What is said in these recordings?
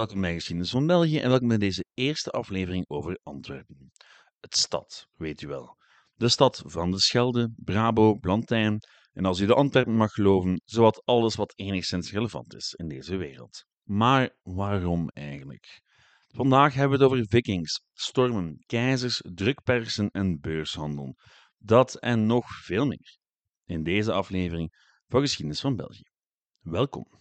Welkom bij Geschiedenis van België en welkom bij deze eerste aflevering over Antwerpen. Het stad, weet u wel. De stad van de Schelde, Brabo, Blantijn en als u de Antwerpen mag geloven, zowat alles wat enigszins relevant is in deze wereld. Maar waarom eigenlijk? Vandaag hebben we het over vikings, stormen, keizers, drukpersen en beurshandel. Dat en nog veel meer in deze aflevering van Geschiedenis van België. Welkom.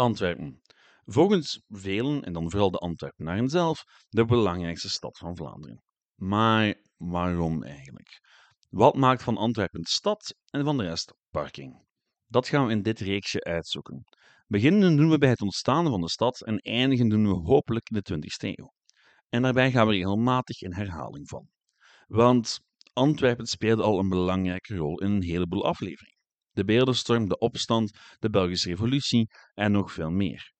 Antwerpen. Volgens velen, en dan vooral de Antwerpenaren zelf, de belangrijkste stad van Vlaanderen. Maar waarom eigenlijk? Wat maakt van Antwerpen stad en van de rest parking? Dat gaan we in dit reeksje uitzoeken. Beginnen doen we bij het ontstaan van de stad en eindigen doen we hopelijk in de 20e eeuw. En daarbij gaan we regelmatig in herhaling van. Want Antwerpen speelde al een belangrijke rol in een heleboel afleveringen de beeldenstorm, de opstand, de Belgische revolutie en nog veel meer.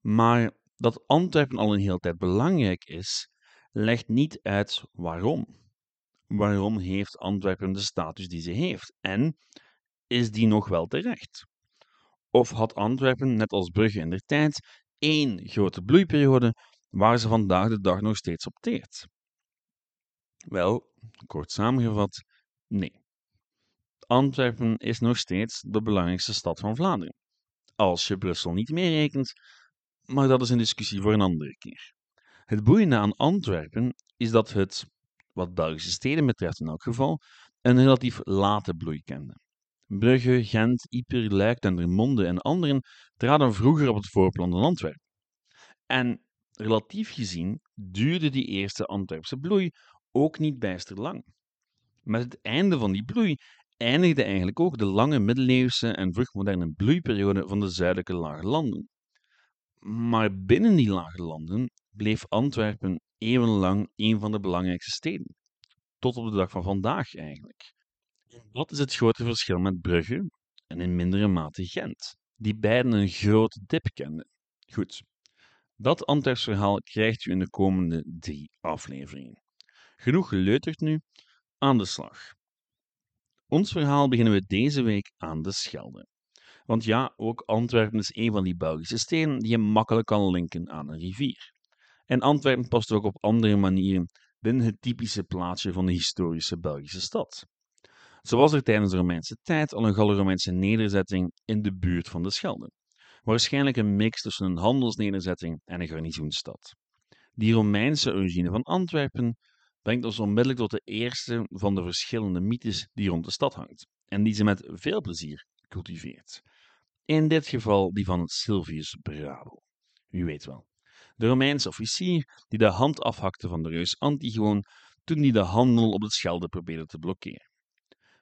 Maar dat Antwerpen al een hele tijd belangrijk is, legt niet uit waarom. Waarom heeft Antwerpen de status die ze heeft? En is die nog wel terecht? Of had Antwerpen, net als Brugge in der tijd, één grote bloeiperiode waar ze vandaag de dag nog steeds op teert? Wel, kort samengevat, nee. Antwerpen is nog steeds de belangrijkste stad van Vlaanderen. Als je Brussel niet meerekent, maar dat is een discussie voor een andere keer. Het boeiende aan Antwerpen is dat het, wat Belgische steden betreft in elk geval, een relatief late bloei kende. Brugge, Gent, Yper, Luik, Dendermonde en anderen traden vroeger op het voorplan dan Antwerpen. En relatief gezien duurde die eerste Antwerpse bloei ook niet bijster lang. Met het einde van die bloei eindigde eigenlijk ook de lange middeleeuwse en vroegmoderne bloeiperiode van de zuidelijke lage landen. Maar binnen die lage landen bleef Antwerpen eeuwenlang een van de belangrijkste steden. Tot op de dag van vandaag eigenlijk. Wat is het grote verschil met Brugge en in mindere mate Gent, die beiden een grote dip kenden? Goed, dat Antwerps verhaal krijgt u in de komende drie afleveringen. Genoeg geleuterd nu, aan de slag. Ons verhaal beginnen we deze week aan de Schelde. Want ja, ook Antwerpen is een van die Belgische steden die je makkelijk kan linken aan een rivier. En Antwerpen past ook op andere manieren binnen het typische plaatsje van de historische Belgische stad. Zo was er tijdens de Romeinse tijd al een Gallo-Romeinse nederzetting in de buurt van de Schelde. Waarschijnlijk een mix tussen een handelsnederzetting en een garnizoenstad. Die Romeinse origine van Antwerpen brengt ons onmiddellijk tot de eerste van de verschillende mythes die rond de stad hangt, en die ze met veel plezier cultiveert. In dit geval die van Silvius Brabo. U weet wel, de Romeinse officier die de hand afhakte van de reus Antigoon toen hij de handel op het Schelde probeerde te blokkeren.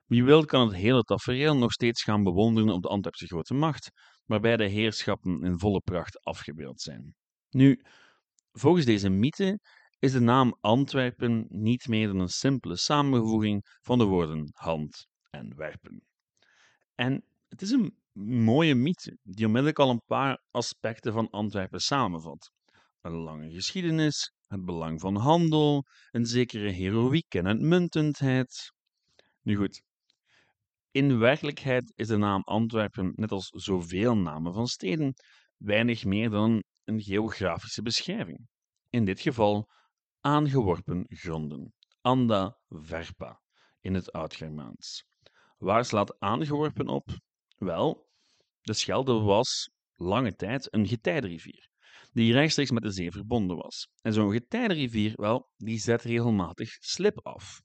Wie wil kan het hele tafereel nog steeds gaan bewonderen op de Antwerpse grote macht, waarbij de heerschappen in volle pracht afgebeeld zijn. Nu, volgens deze mythe is de naam Antwerpen niet meer dan een simpele samenvoeging van de woorden hand en werpen. En het is een mooie mythe die onmiddellijk al een paar aspecten van Antwerpen samenvat. Een lange geschiedenis, het belang van handel, een zekere heroïek en uitmuntendheid. Nu goed, in werkelijkheid is de naam Antwerpen, net als zoveel namen van steden, weinig meer dan een geografische beschrijving. In dit geval aangeworpen gronden, anda verpa in het Oud-Germaans. Waar slaat aangeworpen op? Wel, de Schelde was lange tijd een getijdenrivier, die rechtstreeks met de zee verbonden was. En zo'n getijdenrivier, wel, die zet regelmatig slip af.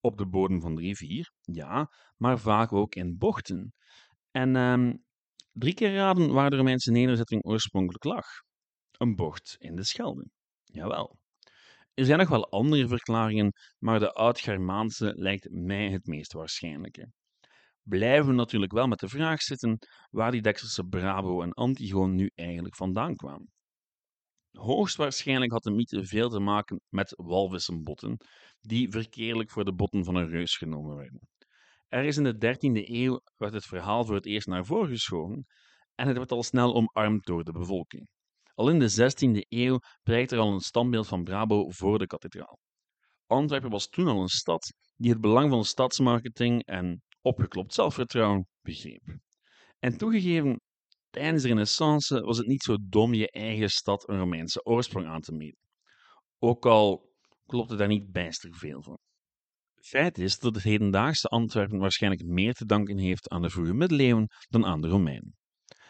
Op de bodem van de rivier, ja, maar vaak ook in bochten. En ehm, drie keer raden waar de Romeinse nederzetting oorspronkelijk lag. Een bocht in de Schelde. Jawel. Er zijn nog wel andere verklaringen, maar de Oud-Germaanse lijkt mij het meest waarschijnlijke. Blijven we natuurlijk wel met de vraag zitten waar die Dekselse Brabo en Antigoon nu eigenlijk vandaan kwamen. Hoogstwaarschijnlijk had de mythe veel te maken met walvissenbotten, die verkeerlijk voor de botten van een reus genomen werden. Er is in de 13e eeuw werd het verhaal voor het eerst naar voren geschoven en het werd al snel omarmd door de bevolking. Al in de 16e eeuw prijkt er al een standbeeld van Brabo voor de kathedraal. Antwerpen was toen al een stad die het belang van stadsmarketing en opgeklopt zelfvertrouwen begreep. En toegegeven, tijdens de Renaissance was het niet zo dom je eigen stad een Romeinse oorsprong aan te meten. Ook al klopte daar niet bijster veel van. Feit is dat het hedendaagse Antwerpen waarschijnlijk meer te danken heeft aan de vroege middeleeuwen dan aan de Romeinen.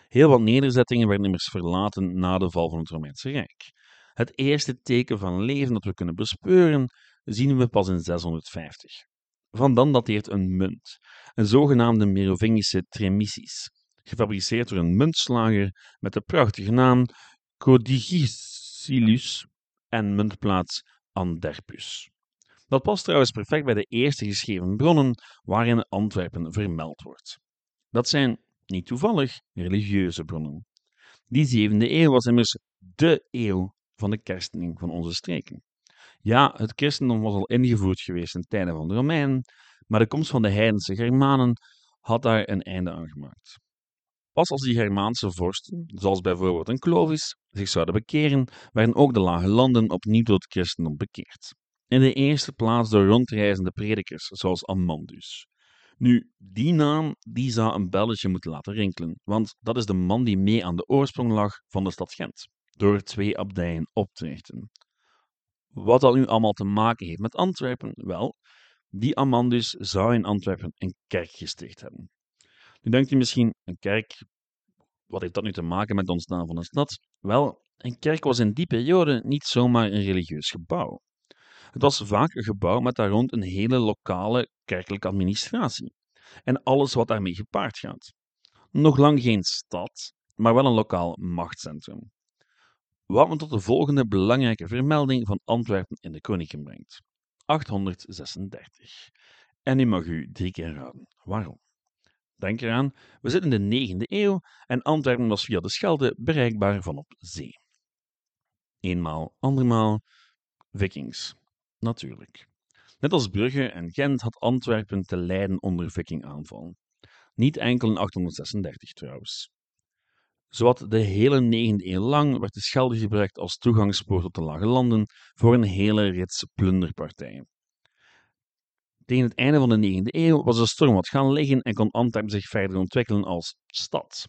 Heel wat nederzettingen werden immers verlaten na de val van het Romeinse Rijk. Het eerste teken van leven dat we kunnen bespeuren zien we pas in 650. Van dan dateert een munt, een zogenaamde Merovingische tremisis, gefabriceerd door een muntslager met de prachtige naam Codigicilius en muntplaats Anderpus. Dat past trouwens perfect bij de eerste geschreven bronnen waarin Antwerpen vermeld wordt. Dat zijn, niet toevallig, religieuze bronnen. Die zevende eeuw was immers dé eeuw van de kerstening van onze streken. Ja, het christendom was al ingevoerd geweest in tijden van de Romeinen, maar de komst van de heidense Germanen had daar een einde aan gemaakt. Pas als die Germaanse vorsten, zoals bijvoorbeeld een Clovis, zich zouden bekeren, werden ook de lage landen opnieuw tot het christendom bekeerd. In de eerste plaats door rondreizende predikers, zoals Ammandus. Nu, die naam die zou een belletje moeten laten rinkelen, want dat is de man die mee aan de oorsprong lag van de stad Gent, door twee abdijen op te richten. Wat dat nu allemaal te maken heeft met Antwerpen? Wel, die Amandus zou in Antwerpen een kerk gesticht hebben. Nu denkt u misschien, een kerk, wat heeft dat nu te maken met het ontstaan van een stad? Wel, een kerk was in die periode niet zomaar een religieus gebouw. Het was vaak een gebouw met daar rond een hele lokale kerkelijke administratie en alles wat daarmee gepaard gaat. Nog lang geen stad, maar wel een lokaal machtscentrum. Wat me tot de volgende belangrijke vermelding van Antwerpen in de Kronieken brengt. 836. En nu mag u drie keer raden. Waarom? Denk eraan, we zitten in de 9e eeuw en Antwerpen was via de Schelde bereikbaar vanop zee. Eenmaal, andermaal, vikings. Natuurlijk. Net als Brugge en Gent had Antwerpen te lijden onder vikingaanval. Niet enkel in 836 trouwens. Zowat de hele 9e eeuw lang werd de Schelde gebruikt als toegangspoort tot de Lage Landen voor een hele rits plunderpartijen. Tegen het einde van de 9e eeuw was de storm wat gaan liggen en kon Antwerpen zich verder ontwikkelen als stad.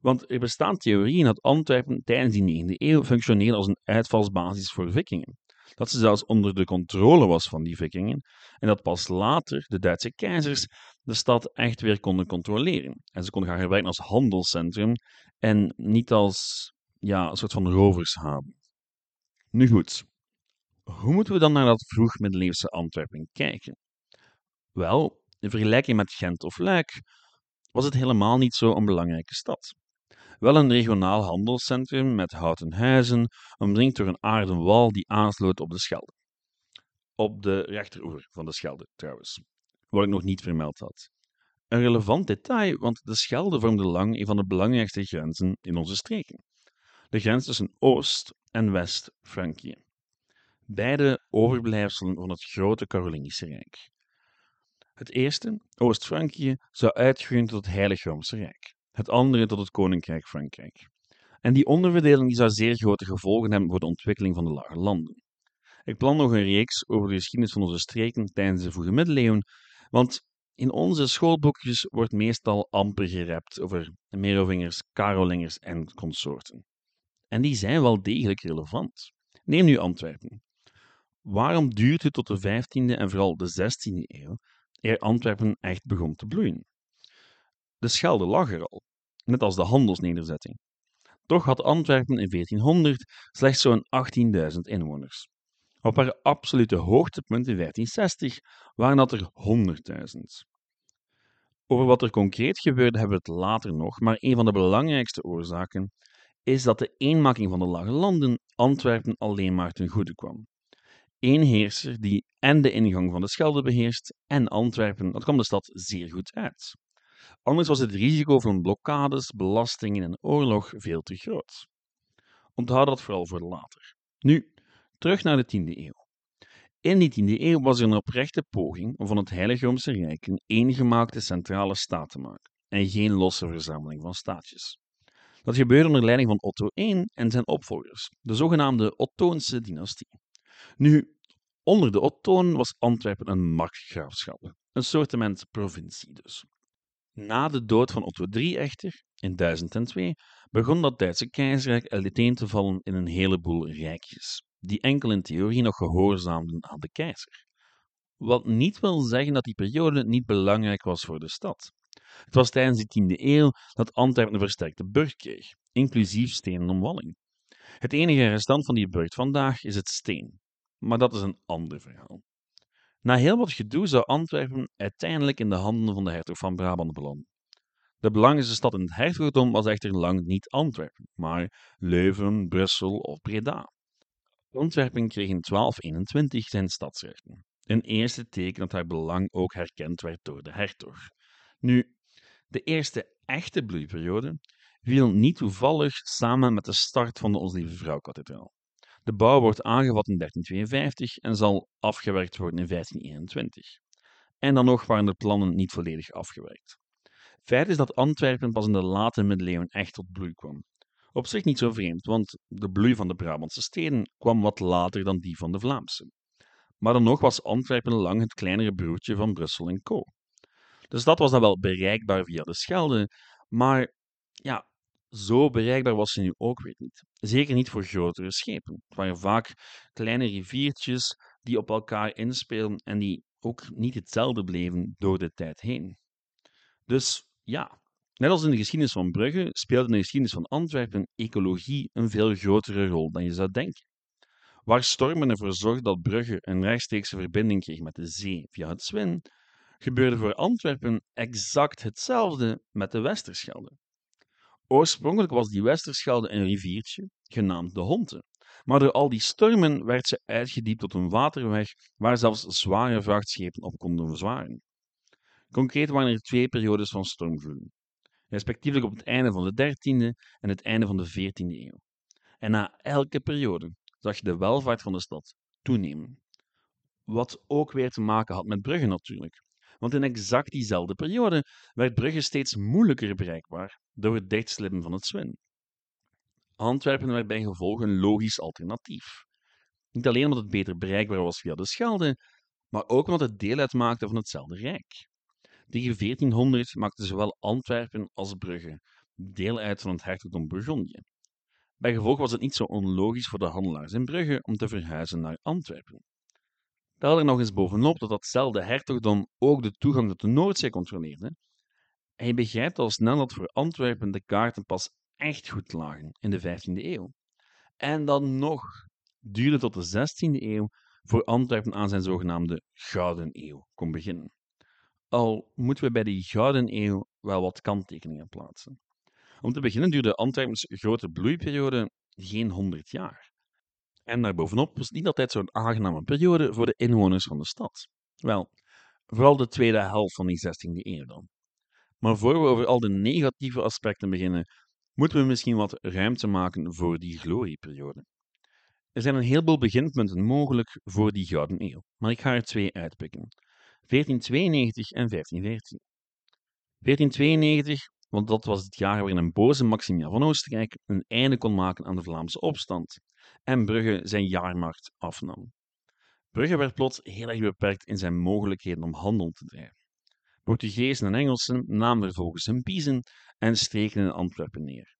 Want er bestaan theorieën dat Antwerpen tijdens die 9e eeuw functioneerde als een uitvalsbasis voor vikingen. Dat ze zelfs onder de controle was van die vikingen en dat pas later de Duitse keizers de stad echt weer konden controleren. En ze konden gaan gebruiken als handelscentrum en niet als ja, een soort van rovershaven. Nu goed, hoe moeten we dan naar dat vroeg-middeleeuwse Antwerpen kijken? Wel, in vergelijking met Gent of Luik was het helemaal niet zo een belangrijke stad. Wel een regionaal handelscentrum met houten huizen, omringd door een aarden wal die aansloot op de Schelde. Op de rechteroever van de Schelde, trouwens, wat ik nog niet vermeld had. Een relevant detail, want de Schelde vormde lang een van de belangrijkste grenzen in onze streken. De grens tussen Oost- en West-Frankië. Beide overblijfselen van het grote Carolingische Rijk. Het eerste, Oost-Frankië, zou uitgroeien tot het Heilige Roomse Rijk, het andere tot het Koninkrijk Frankrijk. En die onderverdeling die zou zeer grote gevolgen hebben voor de ontwikkeling van de lage landen. Ik plan nog een reeks over de geschiedenis van onze streken tijdens de vroege middeleeuwen, want in onze schoolboekjes wordt meestal amper gerept over Merovingers, Karolingers en consorten. En die zijn wel degelijk relevant. Neem nu Antwerpen. Waarom duurt het tot de 15e en vooral de 16e eeuw eer Antwerpen echt begon te bloeien? De Schelde lag er al, net als de handelsnederzetting. Toch had Antwerpen in 1400 slechts zo'n 18.000 inwoners. Op haar absolute hoogtepunt in 1560 waren dat er 100.000. Over wat er concreet gebeurde hebben we het later nog, maar een van de belangrijkste oorzaken is dat de eenmaking van de lage landen Antwerpen alleen maar ten goede kwam. Eén heerser die en de ingang van de Schelde beheerst en Antwerpen, dat kwam de stad zeer goed uit. Anders was het risico van blokkades, belastingen en oorlog veel te groot. Onthoud dat vooral voor later. Nu, terug naar de 10e eeuw. In die 10e eeuw was er een oprechte poging om van het Heilige Roomse Rijk een eengemaakte centrale staat te maken en geen losse verzameling van staatjes. Dat gebeurde onder leiding van Otto I en zijn opvolgers, de zogenaamde Ottoonse dynastie. Nu, onder de Ottonen was Antwerpen een markgraafschap, een soortement provincie dus. Na de dood van Otto III echter, in 1002, begon dat Duitse keizerrijk uiteen te vallen in een heleboel rijkjes, die enkel in theorie nog gehoorzaamden aan de keizer. Wat niet wil zeggen dat die periode niet belangrijk was voor de stad. Het was tijdens de 10e eeuw dat Antwerpen een versterkte burg kreeg, inclusief stenen omwalling. Het enige restant van die burg vandaag is het steen, maar dat is een ander verhaal. Na heel wat gedoe zou Antwerpen uiteindelijk in de handen van de hertog van Brabant belanden. De belangrijkste stad in het hertogdom was echter lang niet Antwerpen, maar Leuven, Brussel of Breda. Antwerpen kreeg in 1221 zijn stadsrechten, een eerste teken dat haar belang ook herkend werd door de hertog. Nu, de eerste echte bloeiperiode viel niet toevallig samen met de start van de Ons Lieve Vrouw-kathedraal. De bouw wordt aangevat in 1352 en zal afgewerkt worden in 1521. En dan nog waren de plannen niet volledig afgewerkt. Feit is dat Antwerpen pas in de late middeleeuwen echt tot bloei kwam. Op zich niet zo vreemd, want de bloei van de Brabantse steden kwam wat later dan die van de Vlaamse. Maar dan nog was Antwerpen lang het kleinere broertje van Brussel en Co. De stad was dan wel bereikbaar via de Schelde, maar ja, zo bereikbaar was ze nu ook weer niet. Zeker niet voor grotere schepen. Het waren vaak kleine riviertjes die op elkaar inspelen en die ook niet hetzelfde bleven door de tijd heen. Dus ja, net als in de geschiedenis van Brugge speelde in de geschiedenis van Antwerpen ecologie een veel grotere rol dan je zou denken. Waar stormen ervoor zorgden dat Brugge een rechtstreekse verbinding kreeg met de zee via het Zwin, gebeurde voor Antwerpen exact hetzelfde met de Westerschelde. Oorspronkelijk was die Westerschelde een riviertje, genaamd de Honte, maar door al die stormen werd ze uitgediept tot een waterweg waar zelfs zware vrachtschepen op konden verzwaren. Concreet waren er twee periodes van stormvloeden, respectievelijk op het einde van de 13e en het einde van de 14e eeuw. En na elke periode zag je de welvaart van de stad toenemen. Wat ook weer te maken had met Brugge natuurlijk. Want in exact diezelfde periode werd Brugge steeds moeilijker bereikbaar door het dichtslippen van het Zwin. Antwerpen werd bij gevolg een logisch alternatief. Niet alleen omdat het beter bereikbaar was via de Schelde, maar ook omdat het deel uitmaakte van hetzelfde rijk. Tegen 1400 maakten zowel Antwerpen als Brugge deel uit van het hertogdom Bourgondië. Bij gevolg was het niet zo onlogisch voor de handelaars in Brugge om te verhuizen naar Antwerpen. Tel er nog eens bovenop dat datzelfde hertogdom ook de toegang tot de Noordzee controleerde. En begrijpt al snel dat voor Antwerpen de kaarten pas echt goed lagen in de 15e eeuw. En dan nog duurde tot de 16e eeuw voor Antwerpen aan zijn zogenaamde Gouden Eeuw kon beginnen. Al moeten we bij die Gouden Eeuw wel wat kanttekeningen plaatsen. Om te beginnen duurde Antwerpens grote bloeiperiode geen 100 jaar. En daarbovenop was het niet altijd zo'n aangename periode voor de inwoners van de stad. Wel, vooral de tweede helft van die 16e eeuw dan. Maar voor we over al de negatieve aspecten beginnen, moeten we misschien wat ruimte maken voor die glorieperiode. Er zijn een heleboel beginpunten mogelijk voor die Gouden Eeuw, maar ik ga er twee uitpikken. 1492 en 1514. 1492, want dat was het jaar waarin een boze Maximilian van Oostenrijk een einde kon maken aan de Vlaamse opstand en Brugge zijn jaarmarkt afnam. Brugge werd plots heel erg beperkt in zijn mogelijkheden om handel te drijven. Portugezen en Engelsen namen vervolgens hun biezen en streken in Antwerpen neer.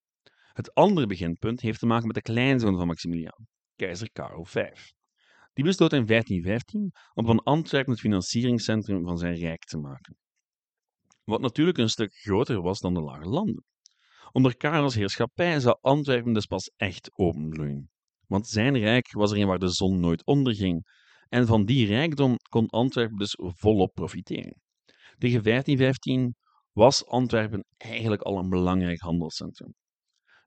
Het andere beginpunt heeft te maken met de kleinzoon van Maximiliaan, keizer Karel V. Die besloot in 1515 om van Antwerpen het financieringscentrum van zijn rijk te maken. Wat natuurlijk een stuk groter was dan de lage landen. Onder Karels heerschappij zou Antwerpen dus pas echt openbloeien. Want zijn rijk was er een waar de zon nooit onderging, en van die rijkdom kon Antwerpen dus volop profiteren. Tegen 1515 was Antwerpen eigenlijk al een belangrijk handelscentrum.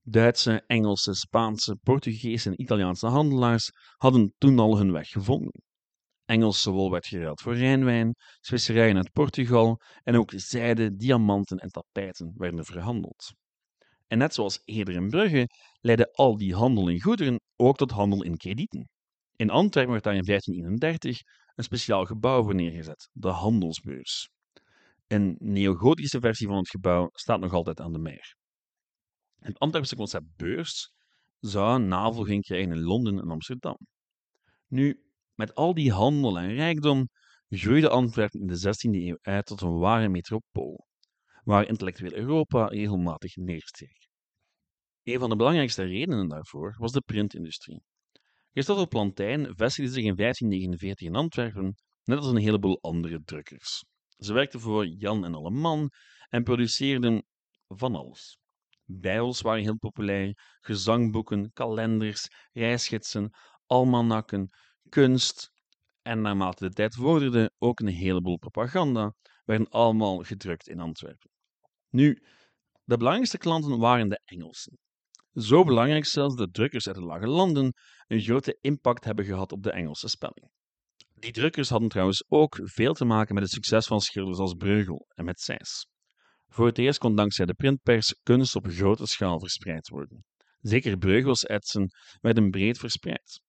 Duitse, Engelse, Spaanse, Portugese en Italiaanse handelaars hadden toen al hun weg gevonden. Engelse wol werd geruild voor Rijnwijn, specerijen uit Portugal en ook zijde, diamanten en tapijten werden verhandeld. En net zoals eerder in Brugge leidde al die handel in goederen ook tot handel in kredieten. In Antwerpen werd daar in 1531 een speciaal gebouw voor neergezet, de Handelsbeurs. Een neogotische versie van het gebouw staat nog altijd aan de meer. Het Antwerpse concept beurs zou navolging krijgen in Londen en Amsterdam. Nu, met al die handel en rijkdom groeide Antwerpen in de 16e eeuw uit tot een ware metropool. Waar intellectueel Europa regelmatig neersteeg. Een van de belangrijkste redenen daarvoor was de printindustrie. Christophe Plantijn vestigde zich in 1549 in Antwerpen, net als een heleboel andere drukkers. Ze werkten voor Jan en Alleman en produceerden van alles. Bijbels waren heel populair, gezangboeken, kalenders, reisgidsen, almanakken, kunst en naarmate de tijd vorderde ook een heleboel propaganda, werden allemaal gedrukt in Antwerpen. Nu, de belangrijkste klanten waren de Engelsen. Zo belangrijk zelfs dat drukkers uit de lage landen een grote impact hebben gehad op de Engelse spelling. Die drukkers hadden trouwens ook veel te maken met het succes van schilders als Breugel en met Sijs. Voor het eerst kon dankzij de printpers kunst op grote schaal verspreid worden. Zeker Breugels etsen werden breed verspreid.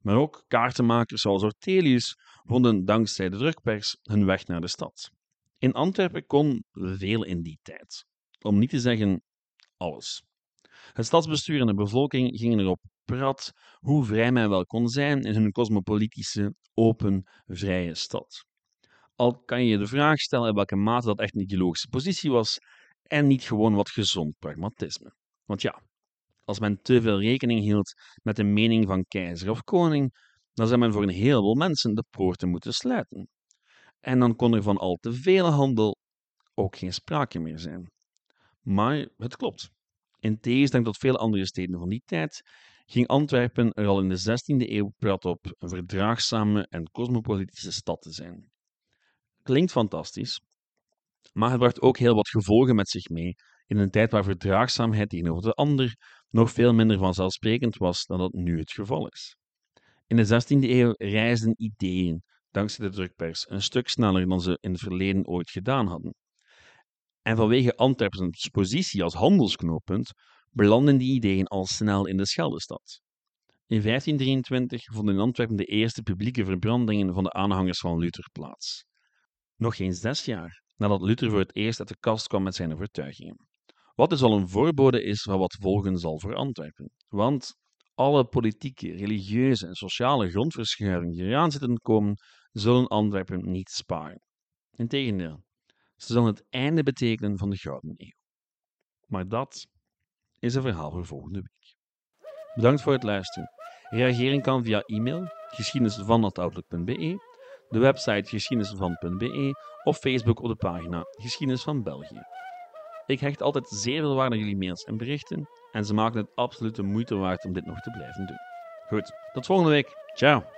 Maar ook kaartenmakers zoals Ortelius vonden dankzij de drukpers hun weg naar de stad. In Antwerpen kon veel in die tijd, om niet te zeggen alles. Het stadsbestuur en de bevolking gingen erop prat hoe vrij men wel kon zijn in hun cosmopolitische, open, vrije stad. Al kan je je de vraag stellen in welke mate dat echt een ideologische positie was en niet gewoon wat gezond pragmatisme. Want ja, als men te veel rekening hield met de mening van keizer of koning, dan zou men voor een heleboel mensen de poorten moeten sluiten. En dan kon er van al te veel handel ook geen sprake meer zijn. Maar het klopt. In tegenstelling tot veel andere steden van die tijd, ging Antwerpen er al in de 16e eeuw prat op een verdraagzame en cosmopolitische stad te zijn. Klinkt fantastisch, maar het bracht ook heel wat gevolgen met zich mee in een tijd waar verdraagzaamheid tegenover de ander nog veel minder vanzelfsprekend was dan dat nu het geval is. In de 16e eeuw reisden ideeën, dankzij de drukpers, een stuk sneller dan ze in het verleden ooit gedaan hadden. En vanwege Antwerpens positie als handelsknooppunt belanden die ideeën al snel in de Scheldestad. In 1523 vonden in Antwerpen de eerste publieke verbrandingen van de aanhangers van Luther plaats. Nog geen zes jaar nadat Luther voor het eerst uit de kast kwam met zijn overtuigingen. Wat dus al een voorbode is van wat volgen zal voor Antwerpen. Want alle politieke, religieuze en sociale grondverschuivingen die eraan zitten komen, zullen Antwerpen niet sparen. Integendeel, ze zullen het einde betekenen van de Gouden Eeuw. Maar dat is een verhaal voor volgende week. Bedankt voor het luisteren. Reageren kan via e-mail geschiedenisvan.outlook.be, de website geschiedenisvan.be of Facebook op de pagina Geschiedenis van België. Ik hecht altijd zeer veel waarde aan jullie mails en berichten en ze maken het absoluut de moeite waard om dit nog te blijven doen. Goed, tot volgende week. Ciao!